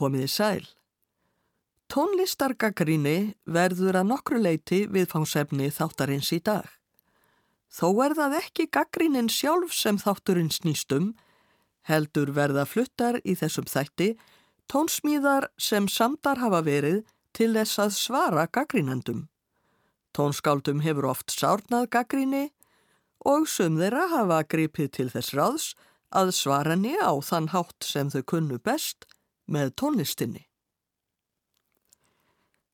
Komiði sæl. Tónlistargagrinni verður að nokkru leiti viðfangsefni þáttarins í dag. Þó er það ekki gaggrinnin sjálf sem þátturinn snýstum, heldur verða fluttar í þessum þætti tónsmíðar sem samdar hafa verið til þess að svara gaggrínendum. Tónskáldum hefur oft sárnað gaggrinni og sum þeirra hafa gripið til þess ráðs að svara henni á þann hátt sem þau kunnu best með tónlistinni.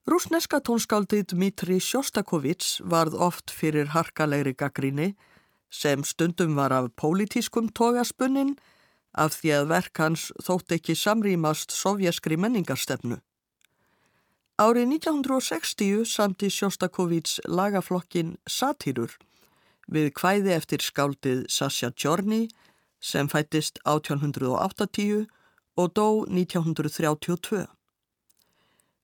Rúsneska tónskáldið Dmitri Sjostakovits varð oft fyrir harkalegri gaggríni sem stundum var af pólitískum togaspunnin af því að verk hans þótt ekki samrýmast sovjaskri menningarstefnu. Árið 1960 samti Sjostakovits lagaflokkin Satýrur við kvæði eftir skáldið Sasha Djorni sem fættist 1880 og dó 1932.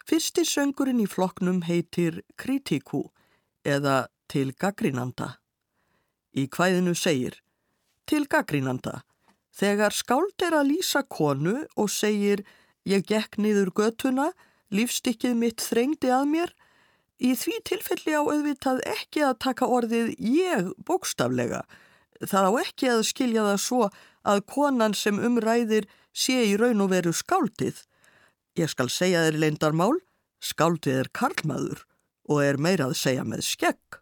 Fyrsti söngurinn í flokknum heitir Kritíku eða Til gaggrínanda. Í kvæðinu segir Til gaggrínanda. Þegar skáld er að lýsa konu og segir Ég gekk niður götuna, lífstykkið mitt þrengdi að mér, í því tilfelli á auðvitað ekki að taka orðið ég bókstaflega. Það á ekki að skilja það svo að konan sem umræðir sé í raun og veru skáldið. Ég skal segja þér leindarmál, skáldið er karlmaður og er meira að segja með skegg.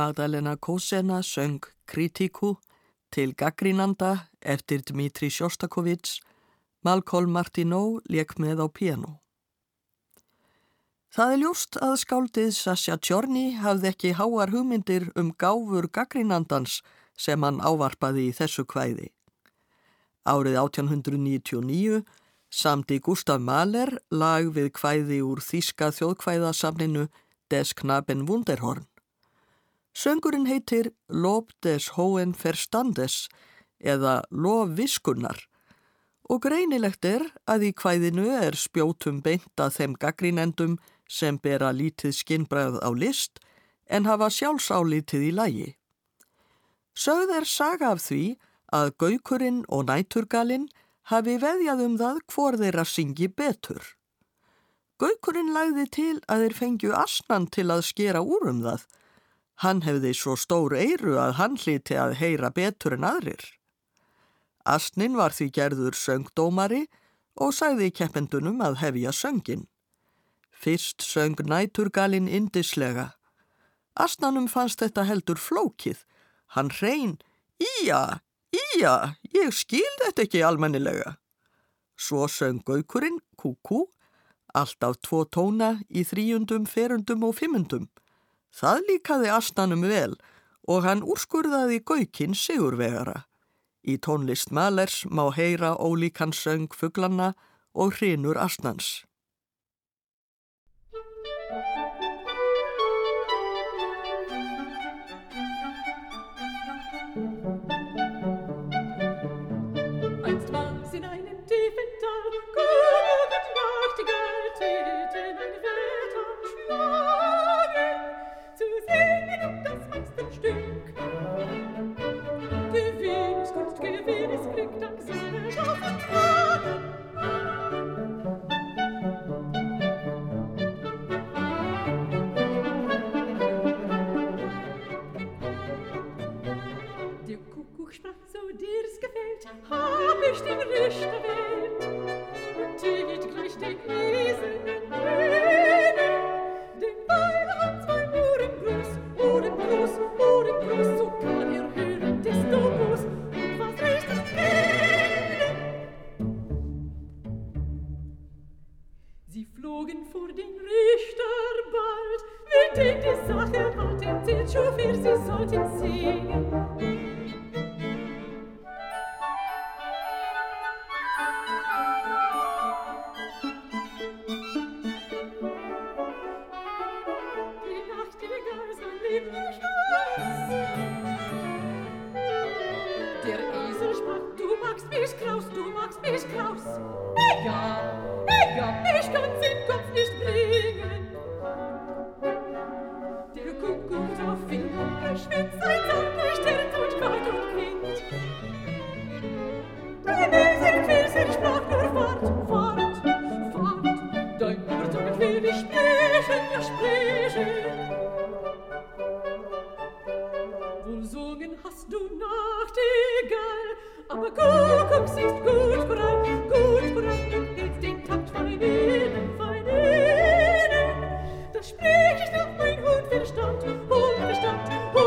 Magdalena Kosena söng Kritíku til gaggrínanda eftir Dmitri Sjostakovits Malcolm Martineau leik með á piano. Það er ljóst að skáldið Sasha Tjorni hafði ekki háar hugmyndir um gáfur gaggrínandans sem hann ávarpaði í þessu kvæði. Árið 1899 samti Gustaf Mahler lag við kvæði úr Þíska þjóðkvæðasamninu Des Knaben Wunderhorn. Söngurinn heitir Lob des Hohen Verstandes eða Lof Viskunnar og greinilegt er að í kvæðinu er spjótum beint að þeim gaggrínendum sem bera lítið skinnbræð á list en hafa sjálfsálítið í lægi. Sögð er saga af því að gaukurinn og næturgalinn hafi veðjað um það hvor þeirra syngi betur. Gaukurinn lagði til að þeir fengju asnan til að skera úr um það. Hann hefði svo stór eiru að hann hliti að heyra betur en aðrir. Asnin var því gerður söngdómari og sagði keppendunum að hefja söngin. Fyrst söng næturgalinn indislega. Asnanum fannst þetta heldur flókið. Hann hrein, íja, íja, ég skil þetta ekki almennilega. Svo söng gaukurinn, kúkú, alltaf tvo tóna í þrýjundum, ferundum og fimmundum. Það líkaði asnanum vel og hann úrskurðaði gaukinn sigurvegara. Í tónlist Malers má heyra ólíkan söng fugglanna og hrinur asnans. gesungen hast du Nachtigall, aber Kuckuck siehst gut brav, gut brav, und hältst den Takt fein innen, fein innen. Da sprich ich doch mein Hund Verstand, Hund Verstand, Hund.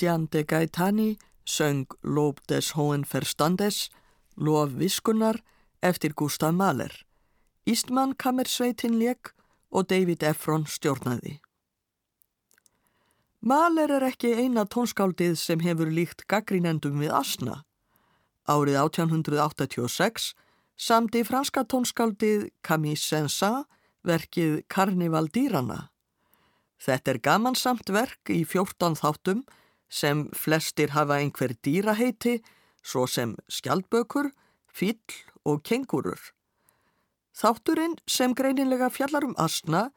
Djante Gaetani söng Lob des Hohen Verstandes, Lof Viskunar eftir Gustaf Mahler. Ístmann kammersveitin lék og David Efron stjórnaði. Mahler er ekki eina tónskáldið sem hefur líkt gaggrínendum við Asna. Árið 1886 samdi franska tónskáldið Camille Saint-Saëns verkið Karnival dýrana. Þetta er gamansamt verk í 14 þáttum sem flestir hafa einhver dýraheiti, svo sem skjaldbökur, fýll og kengurur. Þátturinn sem greinilega fjallar um asna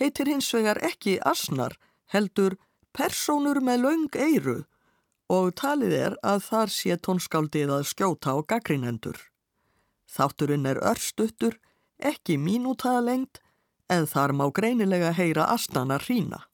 heitir hins vegar ekki asnar, heldur persónur með laung eiru og talið er að þar sé tónskáldið að skjóta á gaggrinendur. Þátturinn er örstuttur, ekki mínútaða lengt, en þar má greinilega heyra asnana hrína.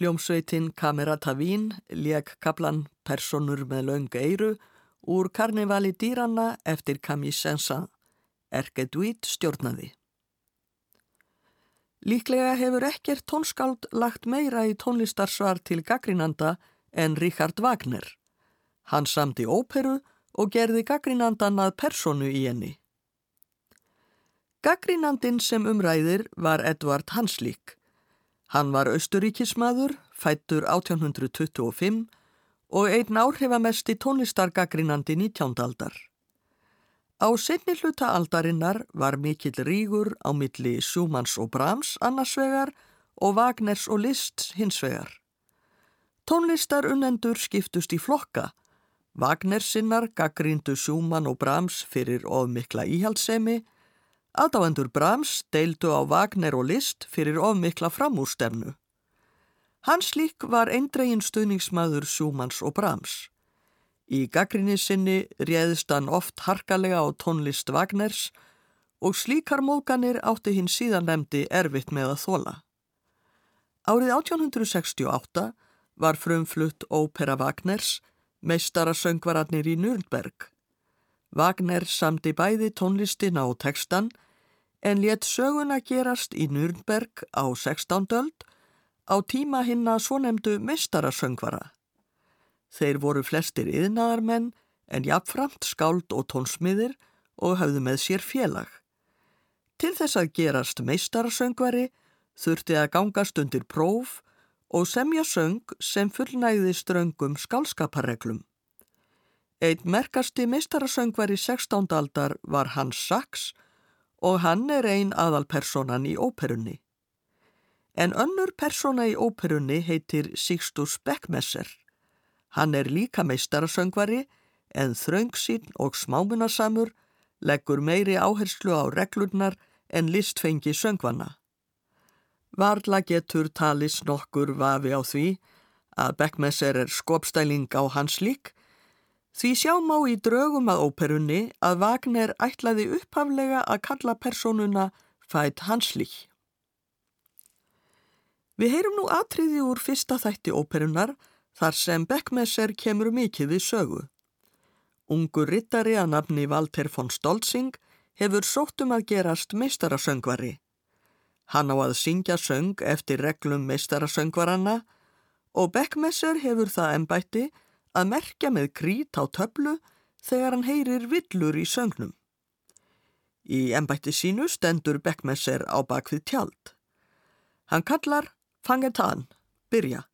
Hljómsveitin Kamerata Vín lék kaplan Personur með laung eiru úr karnevali dýranna eftir Camille Saint-Saëns. Erke Duit stjórnaði. Líklega hefur ekkert tónskáld lagt meira í tónlistarsvar til gaggrínanda en Richard Wagner. Hann samdi óperu og gerði gaggrínandan að personu í henni. Gaggrínandin sem umræðir var Edvard Hanslík. Hann var austuríkismadur, fættur 1825 og einn áhrifamesti tónlistargaggrínandi 19. aldar. Á setni hluta aldarinnar var mikill rígur á milli Sjúmans og Brahms annarsvegar og Wagners og Liszt hinsvegar. Tónlistar unnendur skiptust í flokka. Wagner sinnar gaggríndu Sjúman og Brahms fyrir ofmikla íhaldsemi, Aðdáendur Brahms deildu á Wagner og Liszt fyrir ofmikla framúrstefnu. Hans lík var eindregin stuðningsmaður Sjúmans og Brahms. Í gaggrinni sinni réðist hann oft harkalega á tónlist Wagners og slíkar móganir átti hinn síðan nefndi erfitt með að þóla. Árið 1868 var frumflutt ópera Wagners, meistarasöngvararnir í Nürnberg. Wagner samdi bæði tónlistina og textan en let söguna gerast í Nürnberg á 16. öld á tíma hinna svonemdu meistarasöngvara. Þeir voru flestir yðnaðarmenn en jafnframt skáld og tónsmiðir og hafðu með sér félag. Til þess að gerast meistarasöngvari þurfti að gangast undir próf og semja söng sem fullnægði ströngum skálskaparreglum. Eitt merkasti meistarasöngvari 16. aldar var Hans Sachs og hann er ein aðalpersonan í óperunni. En önnur persona í óperunni heitir Sixtus Beckmesser. Hann er líka meistarasöngvari en þröngsinn og smámunasamur leggur meiri áherslu á reglurnar en listfengi söngvana. Varla getur talis nokkur vafi á því að Beckmesser er skopstæling á hans lík því sjá má í draugum að óperunni að Wagner ætlaði upphaflega að kalla personuna Fætt Hanslík. Við heyrum nú atriði úr fyrsta þætti óperunar þar sem Beckmesser kemur mikið við sögu. Ungur rittari að nafni Walter von Stolzing hefur sóttum að gerast meistarasöngvari. Hann á að syngja söng eftir reglum meistarasöngvaranna og Beckmesser hefur það ennbætti að merkja með krít á töflu þegar hann heyrir villur í söngnum. Í ennbætti sínu stendur Beckmesser á bakvið tjald. Hann kallar fangetan, byrja.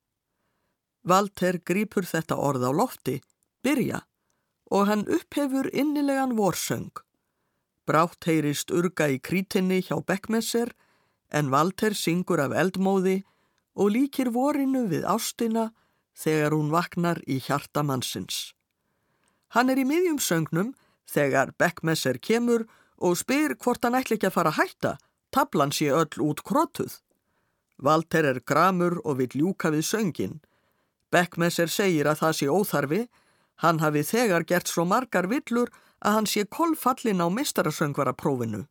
Walter grýpur þetta orð á lofti, byrja, og hann upphefur innilegan vorsöng. Brátt heyrist urga í krítinni hjá Beckmesser en Walter syngur af eldmóði og líkir vorinu við ástina þegar hún vaknar í hjarta mannsins. Hann er í miðjum söngnum þegar Beckmesser kemur og spyr hvort hann ætla ekki að fara að hætta, tablan sé öll út krótuð. Walter er gramur og vil ljúka við söngin. Beckmesser segir að það sé óþarfi, hann hafi þegar gert svo margar villur að hann sé kolfallin á mistarasöngvaraprófinu.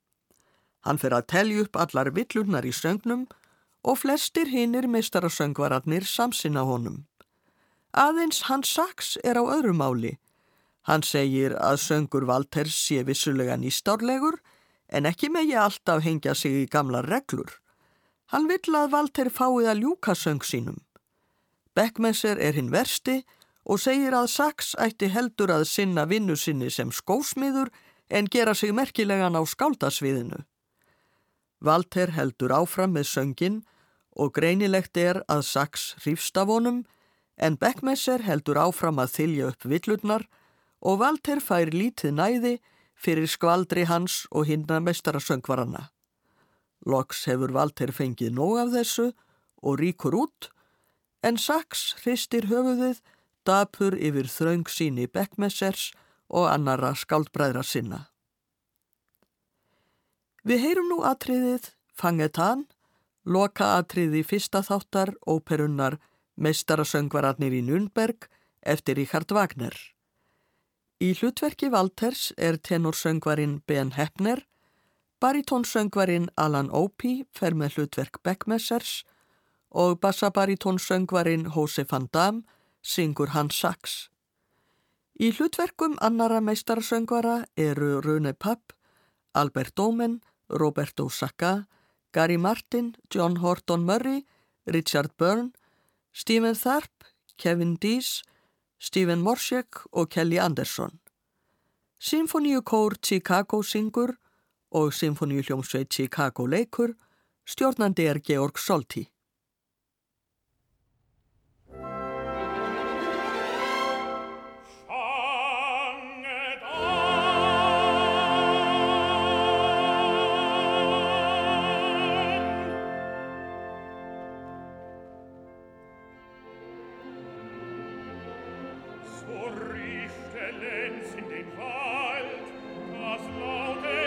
Hann fyrir að telja upp allar villurnar í söngnum og flestir hinnir mistarasöngvararnir samsina honum. Aðeins hans saks er á öðru máli. Hann segir að söngur Valters sé vissulega nýstárlegur en ekki megi alltaf hengja sig í gamla reglur. Hann vill að Valter fáið að ljúka söng sínum. Beckmesser er hinn versti og segir að Sachs ætti heldur að sinna vinnu sinni sem skósmiður en gera sig merkilegan á skáldasviðinu. Valter heldur áfram með söngin og greinilegt er að Sachs hrýfst af honum en Beckmesser heldur áfram að þylja upp villurnar og Valter fær lítið næði fyrir skvaldri hans og hinna mestarasöngvaranna. Loks hefur Valter fengið nóg af þessu og ríkur út en Sachs hristir höfuðið dapur yfir þraung síni Beckmessers og annara skáldbræðra sinna. Við heyrum nú atriðið Fangetan, loka atriði fyrsta þáttar óperunnar Meistarasöngvararnir í Nürnberg eftir Richard Wagner. Í hlutverki Walters er tenorsöngvarinn Ben Heppner, baritónsöngvarinn Alan Opie fer með hlutverk Beckmessers og bassabaritónsöngvarinn Jose van Damme syngur Hans Sachs. Í hlutverkum annara meistarasöngvara eru Rune Papp, Albert Omen, Roberto Sacca, Gary Martin, John Horton Murray, Richard Byrne, Stephen Tharp, Kevin Dees, Stephen Morshek og Kelly Anderson. Symfoníu kór Chicago syngur og Symfoníu hljómsveit Chicago leikur, stjórnandi er Georg Solti. so riecht lenz in den wald das laute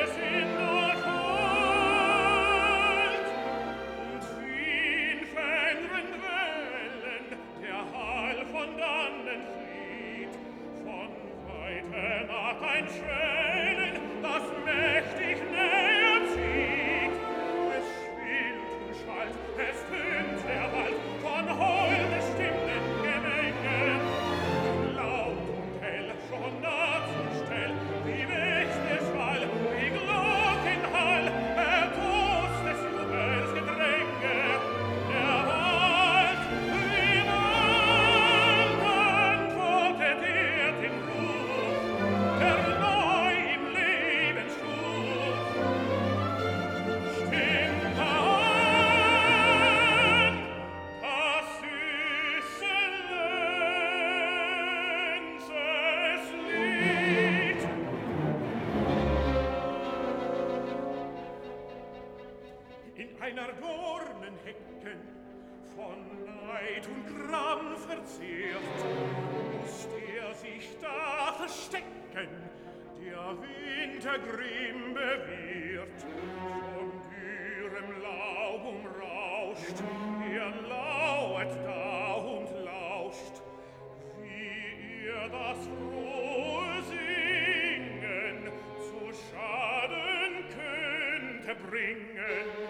grimm bewirrt von dürrem laub umrauscht ihr lauert da und lauscht wie ihr das frohe singen zu schaden könnte bringen.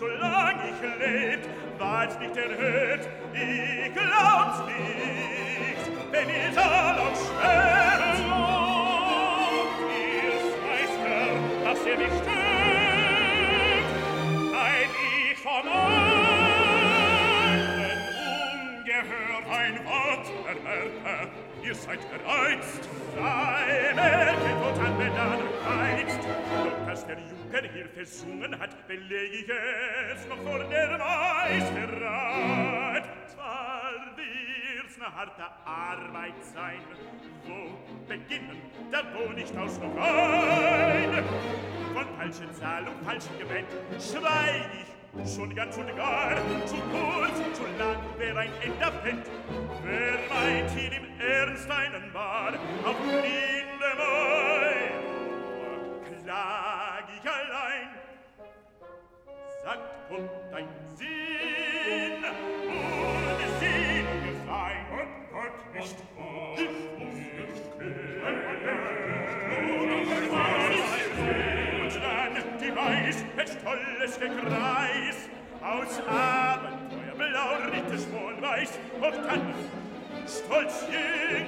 solang ich lebt, ward nicht erhört, ich glaub's nicht, wenn ich soll auf schweren Lob, ihr Schweister, dass ihr mich stört, Ihr seid gereizt, sei merket und an Bedarf reizt. Doch dass der Junker hier versungen hat, belege ich es noch vor der Meisterrat. Zwar wird's ne harte Arbeit sein, wo beginnen, da wo nicht aus noch ein. Von falschen Zahl und falschen Gewänd schweig ich Schon ganz und gar, zu kurz, zu lang wär ein Enderfett. Wer meint ihn im Ernst einen Bar auf Lindemein? Klag ich allein, sagt kommt dein Sinn, ohne Sinn gefein. Und Gott nicht alles Gekreis aus Abenteuerblau rittes wohlweis und dann stolz jing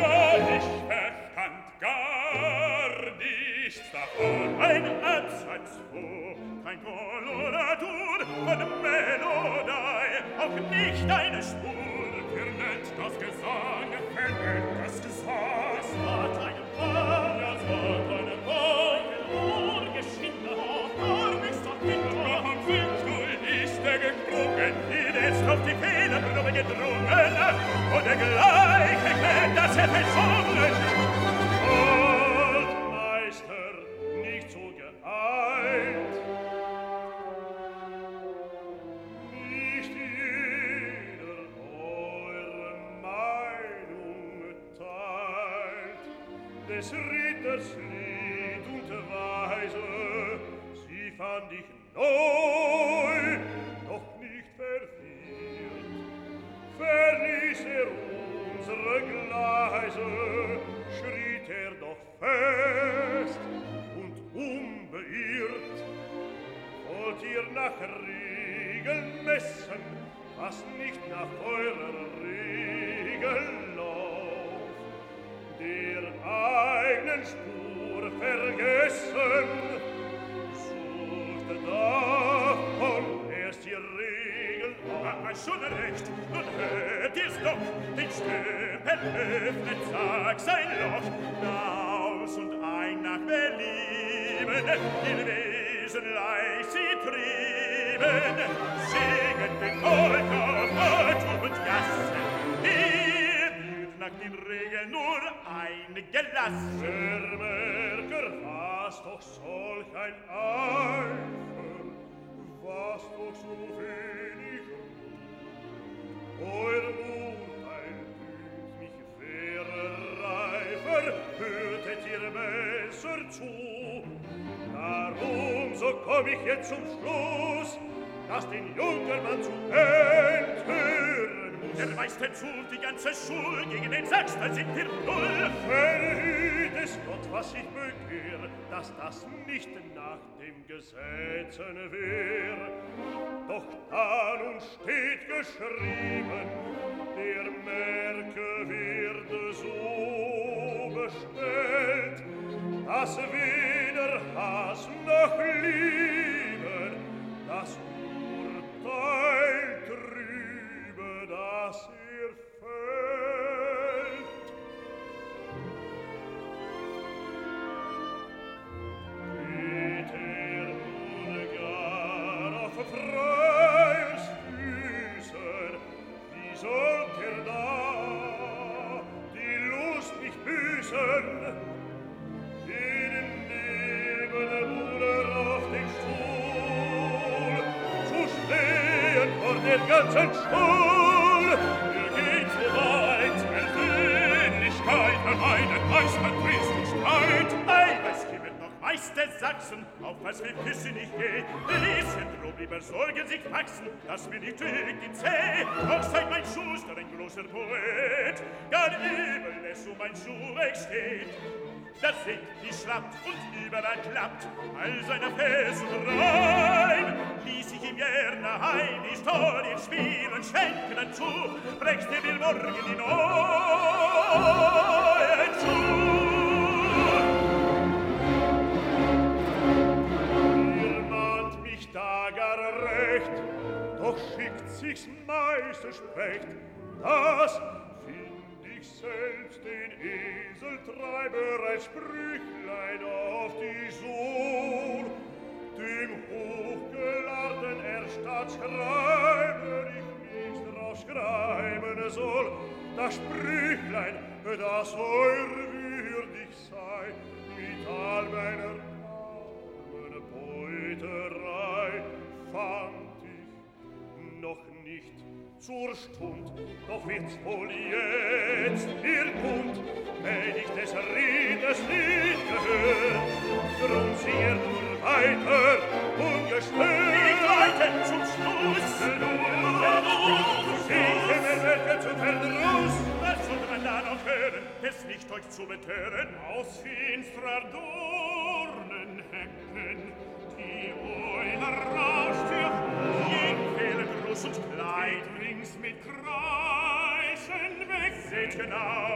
ja ich verstand gar nichts davon. Ein Absatz wo kein Koloratur von Melodei auch nicht eine Spur vernet das Gesang vernet das Gesang. gedrungen und dergleichen, das er verzogen. Oh, ein Gelass. Wer merker, was doch solch ein Eifer, was doch so wenig Ruhe. Euer Urteil dünkt mich wäre reifer, hörtet ihr besser zu. Darum, so komm ich jetzt zum Schluss, dass den Junkermann zu enthören. Erweist den Schuld, die ganze Schuld, gegen den Sechster sind wir null. Verhüt es Gott, was ich begehr, dass das nicht nach dem Gesetzen wär. Doch da nun steht geschrieben, der Merke wird so bestellt, dass weder Hass noch Liebe das Urteil la sir fer. meiste Sachsen, auf was wir küssen ich geh. Lieschen drum lieber sorgen sich wachsen, dass mir nicht trägt die Zeh. Auch seid mein Schuster ein großer Poet, gar übel es um mein Schuh wegsteht das sind die schlappt und überall klappt, all seine Felsen rein. Ließ ich ihm gerne heim, die Story Spiel und schenke dann zu, brächst dir will morgen die neue zu. Ihr mahnt mich da gar recht, doch schickt sich's meiste Specht, das ich selbst den Esel treibe, ein Sprüchlein auf die Sohn. Dem hochgeladen Erstatt ich nicht drauf schreiben soll, das Sprüchlein, das heuer würdig sei, mit all meiner armen Beuterei fand ich noch zur Stund, doch wird's wohl jetzt ihr kund, wenn ich des Riedes Lied gehört, drum singe nur weiter, ungestört. Nicht weiter zum Schluss, nur singe mir Werke zu Verdruss. Was soll man da noch hören, es nicht euch zu betören, aus finstrer Dunst. Genau,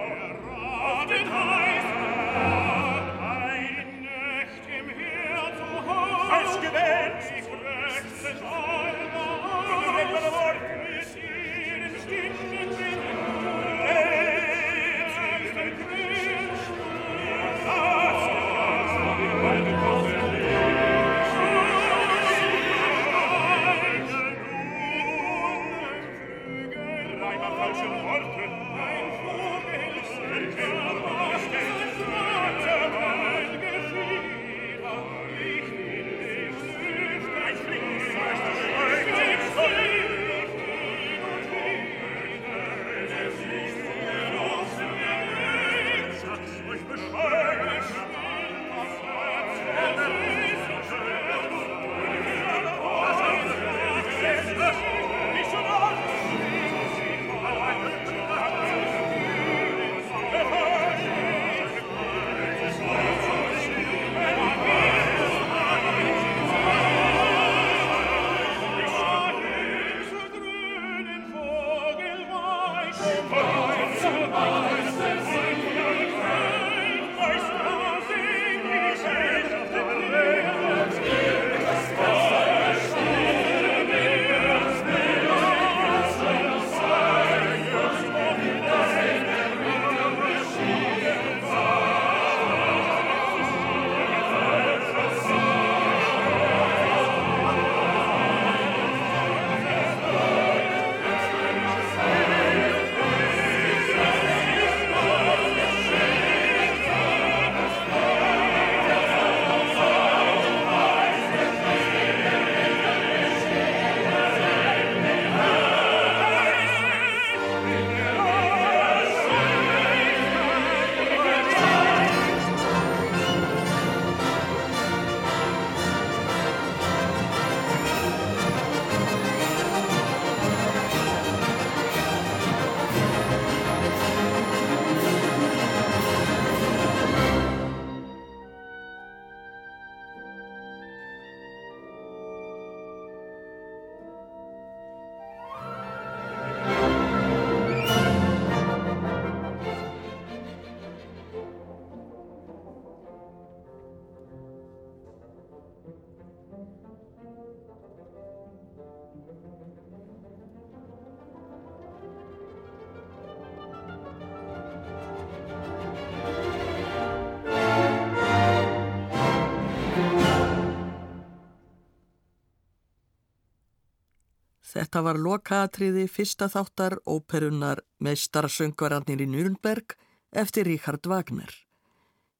Þetta var lokaatriði fyrsta þáttar óperunar meistararsöngvararnir í Nürnberg eftir Richard Wagner.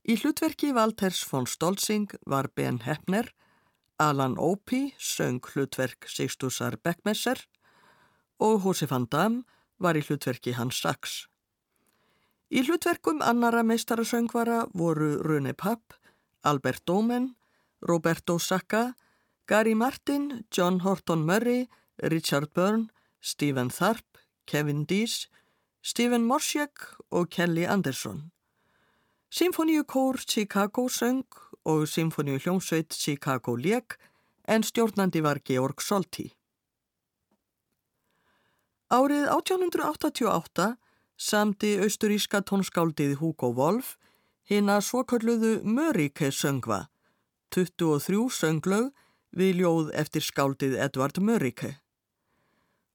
Í hlutverki Walters von Stolzing var Ben Heppner, Alan Opie söng hlutverk Sigstúsar Beckmesser og Hosef van Dam var í hlutverki Hans Sachs. Í hlutverkum annara meistarasöngvara voru Rune Papp, Albert Domen, Roberto Sacca, Gary Martin, John Horton Murray, Richard Byrne, Stephen Tharp, Kevin Dees, Stephen Morsiak og Kelly Anderson. Symfoníu kór Chicago söng og Symfoníu hljómsveit Chicago lék en stjórnandi var Georg Solti. Árið 1888 samti austuríska tónskáldið Hugo Wolf hinn að svokölluðu Mörike söngva, 23 sönglaug við ljóð eftir skáldið Edvard Mörike.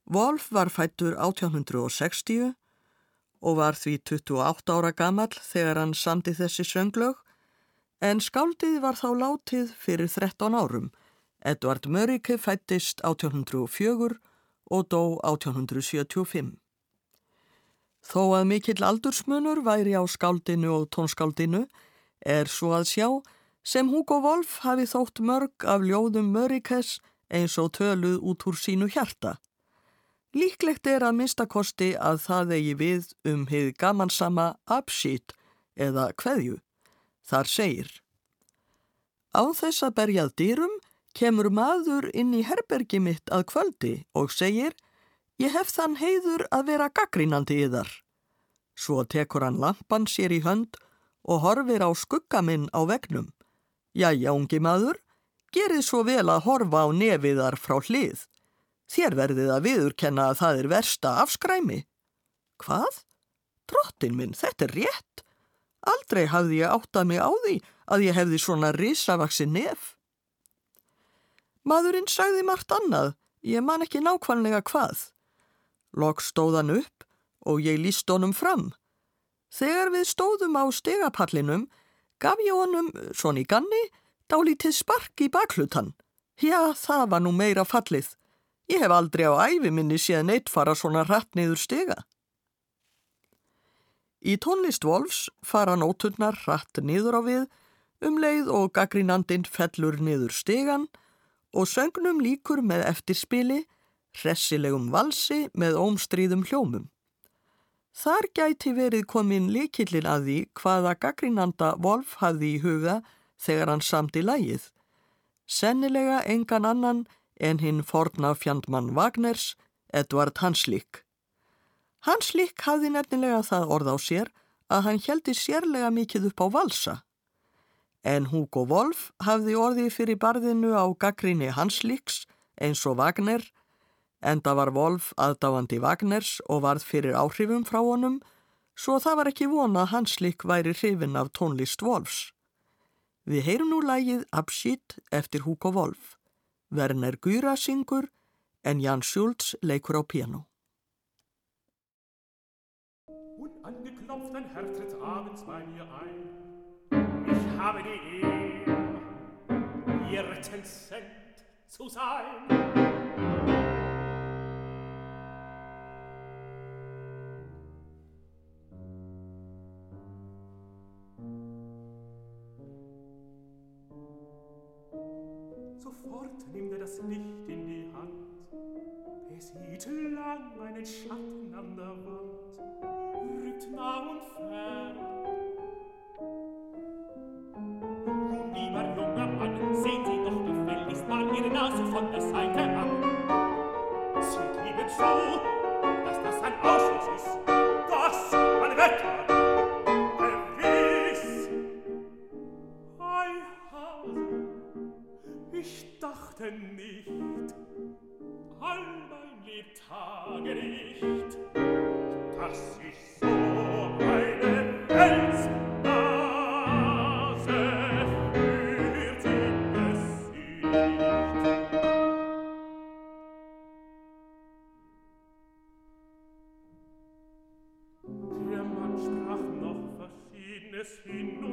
Wolf var fættur 1860 og var því 28 ára gamall þegar hann samti þessi sönglaug, en skáldið var þá látið fyrir 13 árum. Edvard Mörike fættist 1804 og dó 1875. Þó að mikill aldursmunur væri á skáldinu og tónskáldinu er svo að sjá sem Hugo Wolf hafi þótt mörg af ljóðum Mörikes eins og töluð út úr sínu hjarta. Líklegt er að minnstakosti að það eigi við um heið gamansama absít eða kveðju. Þar segir Á þess að berjað dýrum kemur maður inn í herbergi mitt að kvöldi og segir Ég hef þann heiður að vera gaggrínandi í þar. Svo tekur hann lampan sér í hönd og horfir á skuggaminn á vegnum. Jæja, ungi maður, gerið svo vel að horfa á nefiðar frá hlið. Þér verðið að viðurkenna að það er versta afskræmi. Hvað? Drottin minn, þetta er rétt. Aldrei hafði ég áttað mig á því að ég hefði svona risavaksi nef. Maðurinn sagði margt annað, ég man ekki nákvæmlega hvað. Lokk stóðan upp og ég líst honum fram. Þegar við stóðum á stegapallinum gaf ég honum, svon í ganni, dálítið spark í baklutan. Já, það var nú meira fallið. Ég hef aldrei á æfi minni séð neitt fara svona rætt niður stega. Í tónlist Wolfs fara nóturnar rætt niður á við, um leið og gaggrínandinn fellur niður stegan og söngnum líkur með eftirspili hressilegum valsi með ómstríðum hljómum. Þar gæti verið komin likillin að því hvaða gaggrínanda Wolf hafði í huga þegar hann samt í lægið. Sennilega engan annan en hinn forna fjandmann Wagners, Edvard Hanslik. Hanslik hafði nefnilega það orð á sér að hann heldi sérlega mikið upp á valsa. En Hugo Wolf hafði orðið fyrir barðinu á gaggrinni Hansliks eins og Wagner Enda var Wolf aðdáandi Wagners og varð fyrir áhrifum frá honum, svo það var ekki vona að hans lík væri hrifin af tónlist Wolfs. Við heyrum nú lægið Abschied eftir Hugo Wolf. Werner Gyra syngur en Jan Schultz leikur á piano. Unangeklopft ein Herz tritt abends bei mir ein. Ich habe die Ehre, ihr Rezensent zu sein. Das Licht in die Hand. Er sieht lang meinen Schatten an der Wand, rückt nah und fern. Nun, lieber junger Mann, sehen Sie doch gefälligst mal Ihre Nase von der Seite an. Sieht liebe zu, dass das ein Ausschuss ist, das ein Wetter dachte nicht all mein Lebtage nicht, dass ich so eine Welt es hin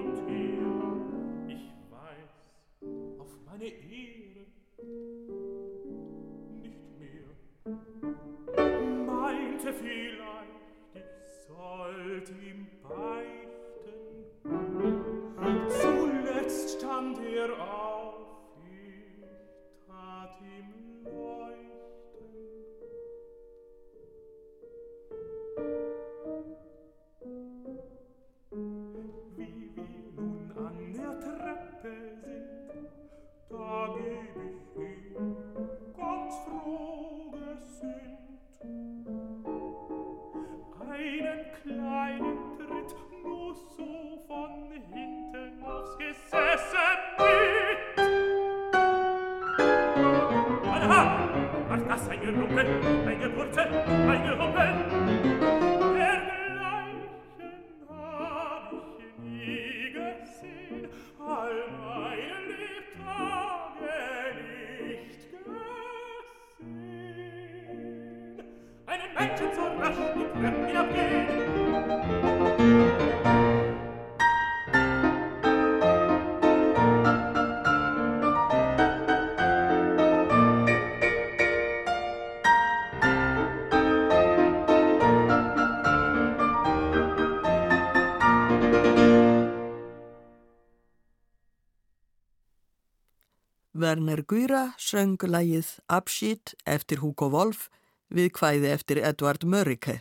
Werner Guira söng lægið Abschied eftir Hugo Wolf við kvæði eftir Edvard Mörike.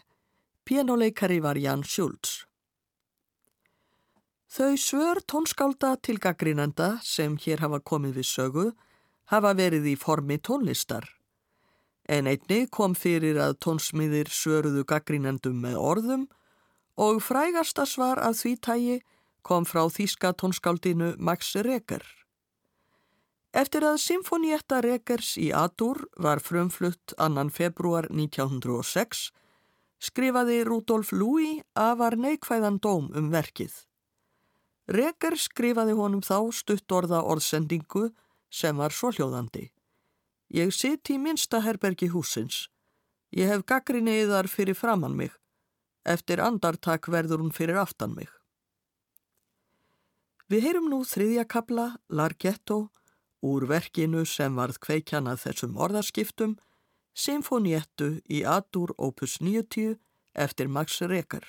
Pianoleikari var Jan Schultz. Þau svör tónskálda til gaggrínanda sem hér hafa komið við sögu hafa verið í formi tónlistar. En einni kom fyrir að tónsmiðir svöruðu gaggrínandum með orðum og frægasta svar af því tægi kom frá þýska tónskáldinu Max Reger. Eftir að Symfonietta Regers í Adur var frumflutt annan februar 1906 skrifaði Rudolf Louis afar neikvæðan dóm um verkið. Reger skrifaði honum þá stuttorða orðsendingu sem var svohljóðandi. Ég sitt í minsta herbergi húsins. Ég hef gaggrinniðar fyrir framann mig. Eftir andartak verður hún fyrir aftan mig. Við heyrum nú þriðja kabla, Larghetto, úr verkinu sem varð kveikjanað þessum orðaskiptum, Sinfoniettu í Adur opus 90 eftir Max Reker.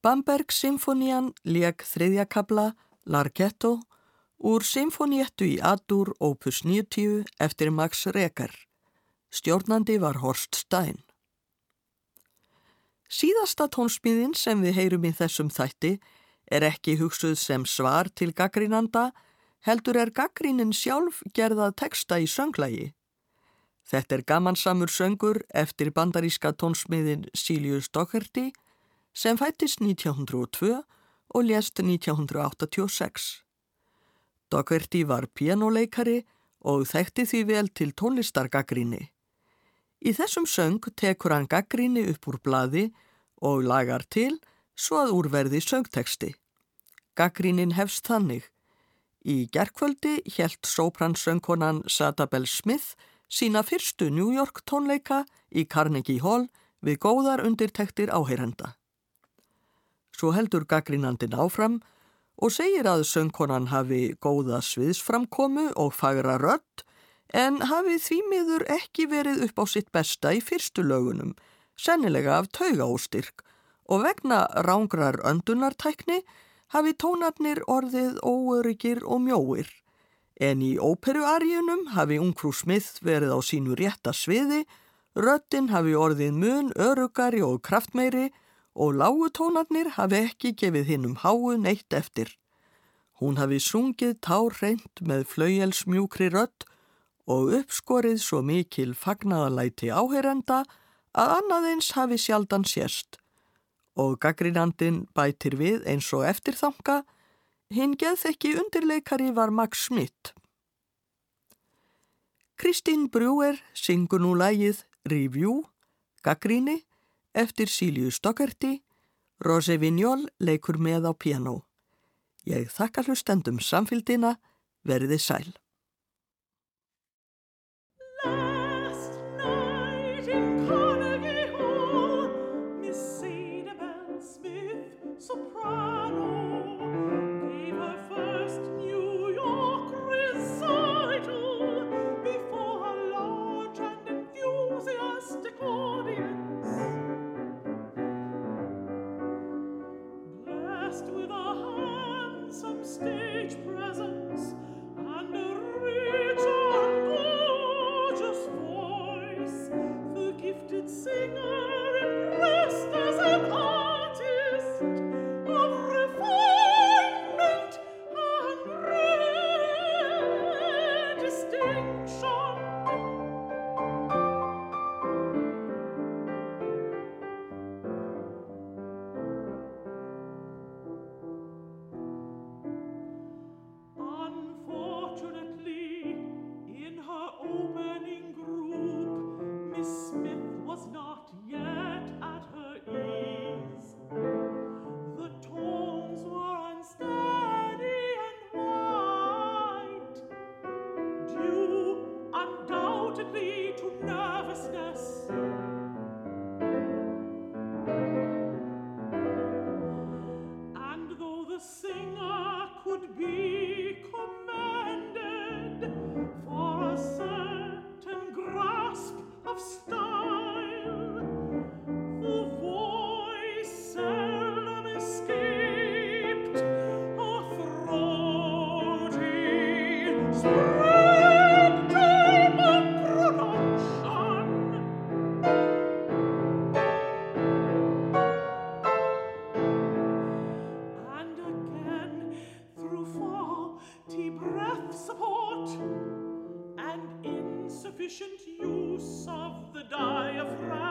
Bamberg Symfónían leg þriðjakabla Larghetto úr Symfóniettu í Adur opus 90 eftir Max Reker. Stjórnandi var Horst Stein. Síðasta tónsmíðin sem við heyrum í þessum þætti er ekki hugsuð sem svar til gaggrínanda, heldur er gaggrínin sjálf gerðað teksta í sönglægi. Þetta er gamansamur söngur eftir bandaríska tónsmiðin Silius Doherty sem fættist 1902 og lést 1986. Doherty var pianoleikari og þekkti því vel til tónlistargaggríni. Í þessum söng tekur hann gaggríni upp úr bladi og lagar til svo að úrverði söngteksti. Gaggrínin hefst þannig. Í gerkvöldi helt sópransöngkonan Sadabel Smith sína fyrstu New York tónleika í Carnegie Hall við góðar undirtektir áheyrenda. Svo heldur gaggrínandin áfram og segir að söngkonan hafi góða sviðsframkomu og fagra rött en hafi því miður ekki verið upp á sitt besta í fyrstu lögunum, sennilega af taugaóstyrk og vegna rángrar öndunartækni hafi tónarnir orðið óöryggir og mjóir. En í óperuarjunum hafi Ungfrú Smith verið á sínu rétta sviði, röttin hafi orðið mun örugari og kraftmeiri og lágutónarnir hafi ekki gefið hinn um háu neitt eftir. Hún hafi sungið tárreint með flauelsmjúkri rött og uppskorið svo mikil fagnaðalæti áherenda að annaðins hafi sjaldan sérst og gaggrinandin bætir við eins og eftirþanga, hinn geðþekki undirleikari var Max Schmidt. Kristín Brúer syngur nú lægið Review, gaggríni, eftir Síliu Stokkerti, Rose Vignol leikur með á piano. Ég þakka hlustendum samfélgina, verði sæl. with a handsome stick. Efficient use of the diaphragm.